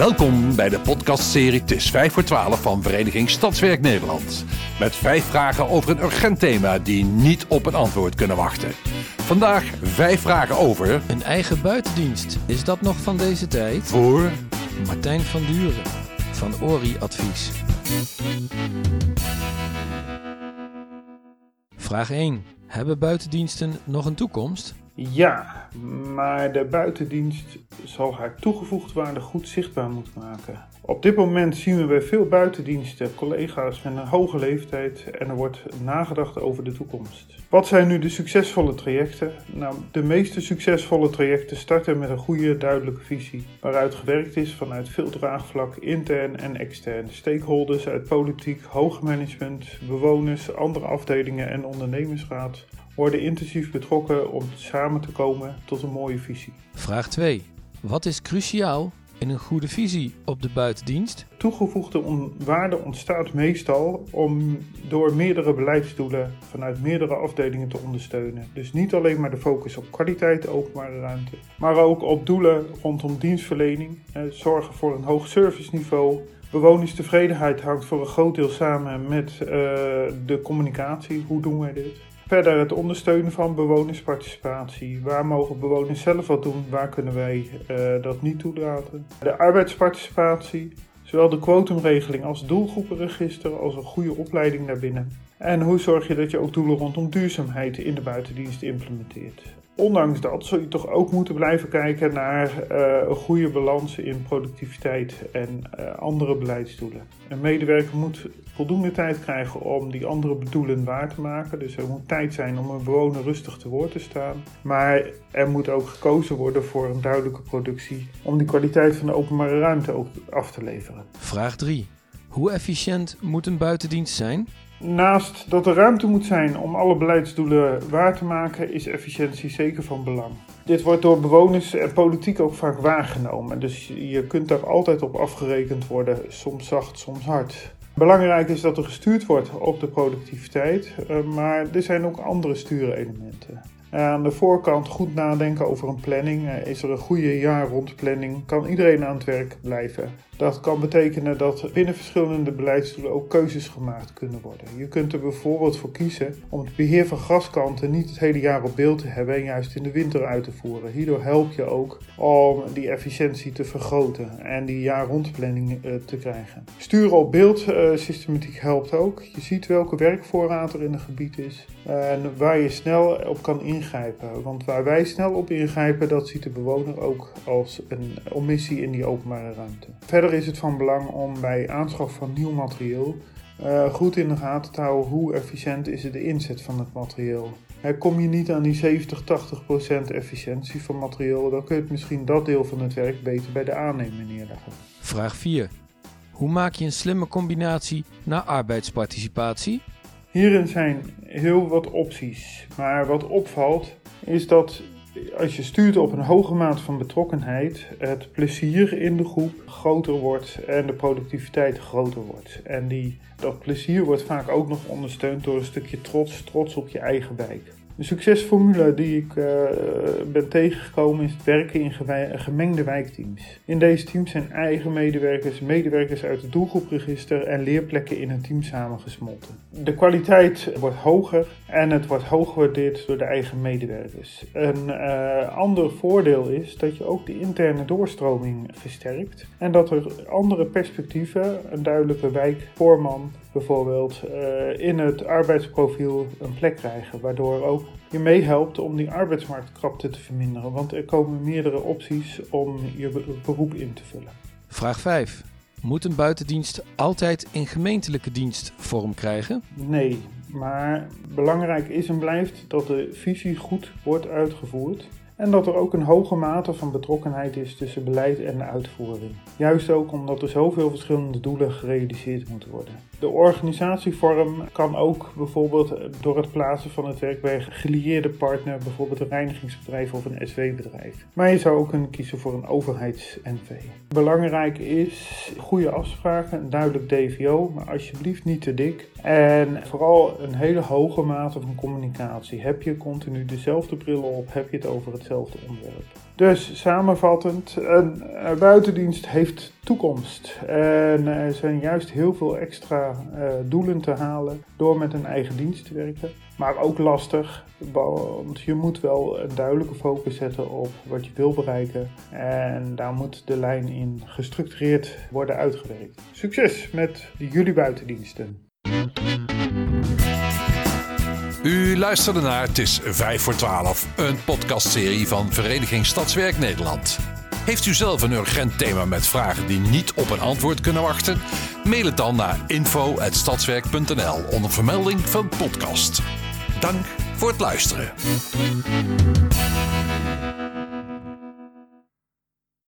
Welkom bij de podcastserie Het is 5 voor 12 van Vereniging Stadswerk Nederland. Met vijf vragen over een urgent thema die niet op een antwoord kunnen wachten. Vandaag vijf vragen over... Een eigen buitendienst, is dat nog van deze tijd? Voor... Martijn van Duren van Ori Advies. Vraag 1. Hebben buitendiensten nog een toekomst? Ja, maar de buitendienst zal haar toegevoegde waarde goed zichtbaar moeten maken. Op dit moment zien we bij veel buitendiensten collega's met een hoge leeftijd en er wordt nagedacht over de toekomst. Wat zijn nu de succesvolle trajecten? Nou, de meeste succesvolle trajecten starten met een goede, duidelijke visie, waaruit gewerkt is vanuit veel draagvlak, intern en extern. Stakeholders uit politiek, hoger management, bewoners, andere afdelingen en ondernemersraad worden intensief betrokken om samen te komen tot een mooie visie. Vraag 2. Wat is cruciaal in een goede visie op de buitendienst? Toegevoegde waarde ontstaat meestal om door meerdere beleidsdoelen vanuit meerdere afdelingen te ondersteunen. Dus niet alleen maar de focus op kwaliteit openbare ruimte, maar ook op doelen rondom dienstverlening, zorgen voor een hoog serviceniveau. Bewonerstevredenheid hangt voor een groot deel samen met uh, de communicatie. Hoe doen wij dit? Verder het ondersteunen van bewonersparticipatie. Waar mogen bewoners zelf wat doen? Waar kunnen wij uh, dat niet toelaten? De arbeidsparticipatie. Zowel de quotumregeling als doelgroepenregister als een goede opleiding daarbinnen. En hoe zorg je dat je ook doelen rondom duurzaamheid in de buitendienst implementeert? Ondanks dat zul je toch ook moeten blijven kijken naar uh, een goede balans in productiviteit en uh, andere beleidsdoelen. Een medewerker moet voldoende tijd krijgen om die andere doelen waar te maken. Dus er moet tijd zijn om een bewoner rustig te woord te staan. Maar er moet ook gekozen worden voor een duidelijke productie om die kwaliteit van de openbare ruimte ook af te leveren. Vraag 3. Hoe efficiënt moet een buitendienst zijn? Naast dat er ruimte moet zijn om alle beleidsdoelen waar te maken, is efficiëntie zeker van belang. Dit wordt door bewoners en politiek ook vaak waargenomen, dus je kunt daar altijd op afgerekend worden, soms zacht, soms hard. Belangrijk is dat er gestuurd wordt op de productiviteit, eh, maar er zijn ook andere stuurelementen. Aan de voorkant goed nadenken over een planning. Eh, is er een goede jaar rond planning? Kan iedereen aan het werk blijven? Dat kan betekenen dat binnen verschillende beleidsdoelen ook keuzes gemaakt kunnen worden. Je kunt er bijvoorbeeld voor kiezen om het beheer van graskanten niet het hele jaar op beeld te hebben en juist in de winter uit te voeren. Hierdoor help je ook om die efficiëntie te vergroten en die jaar rondplanning uh, te krijgen. Sturen op beeld systematiek helpt ook. Je ziet welke werkvoorraad er in het gebied is en waar je snel op kan ingrijpen. Want waar wij snel op ingrijpen, dat ziet de bewoner ook als een omissie in die openbare ruimte. Verder is het van belang om bij aanschaf van nieuw materieel uh, goed in de gaten te houden hoe efficiënt is de inzet van het materieel. Kom je niet aan die 70, 80 procent efficiëntie van materieel, dan kun je misschien dat deel van het werk beter bij de aannemer neerleggen. Vraag 4. Hoe maak je een slimme combinatie naar arbeidsparticipatie? Hierin zijn heel wat opties, maar wat opvalt is dat als je stuurt op een hoge maat van betrokkenheid, het plezier in de groep groter wordt en de productiviteit groter wordt. En die, dat plezier wordt vaak ook nog ondersteund door een stukje trots, trots op je eigen wijk. De succesformule die ik uh, ben tegengekomen is het werken in gemengde wijkteams. In deze teams zijn eigen medewerkers, medewerkers uit het doelgroepregister en leerplekken in een team samengesmolten. De kwaliteit wordt hoger en het wordt hoog gewaardeerd door de eigen medewerkers. Een uh, ander voordeel is dat je ook de interne doorstroming versterkt en dat er andere perspectieven, een duidelijke wijkvoorman, bijvoorbeeld uh, in het arbeidsprofiel een plek krijgen, waardoor ook je meehelpt om die arbeidsmarktkrapte te verminderen, want er komen meerdere opties om je beroep in te vullen. Vraag 5. Moet een buitendienst altijd in gemeentelijke dienst vorm krijgen? Nee, maar belangrijk is en blijft dat de visie goed wordt uitgevoerd en dat er ook een hoge mate van betrokkenheid is tussen beleid en uitvoering. Juist ook omdat er zoveel verschillende doelen gerealiseerd moeten worden. De organisatievorm kan ook bijvoorbeeld door het plaatsen van het werk bij een gelieerde partner, bijvoorbeeld een reinigingsbedrijf of een SW-bedrijf. Maar je zou ook kunnen kiezen voor een overheids-NV. Belangrijk is goede afspraken, een duidelijk DVO, maar alsjeblieft niet te dik En vooral een hele hoge mate van communicatie. Heb je continu dezelfde bril op? Heb je het over Dus samenvattend, een buitendienst heeft toekomst. En er zijn juist heel veel extra uh, doelen te halen door met een eigen dienst te werken. Maar ook lastig, want je moet wel een duidelijke focus zetten op wat je wil bereiken. En daar moet de lijn in gestructureerd worden uitgewerkt. Succes met jullie buitendiensten! U luisterde naar Het is 5 voor 12, een podcastserie van Vereniging Stadswerk Nederland. Heeft u zelf een urgent thema met vragen die niet op een antwoord kunnen wachten? Mail het dan naar info.stadswerk.nl onder vermelding van podcast. Dank voor het luisteren.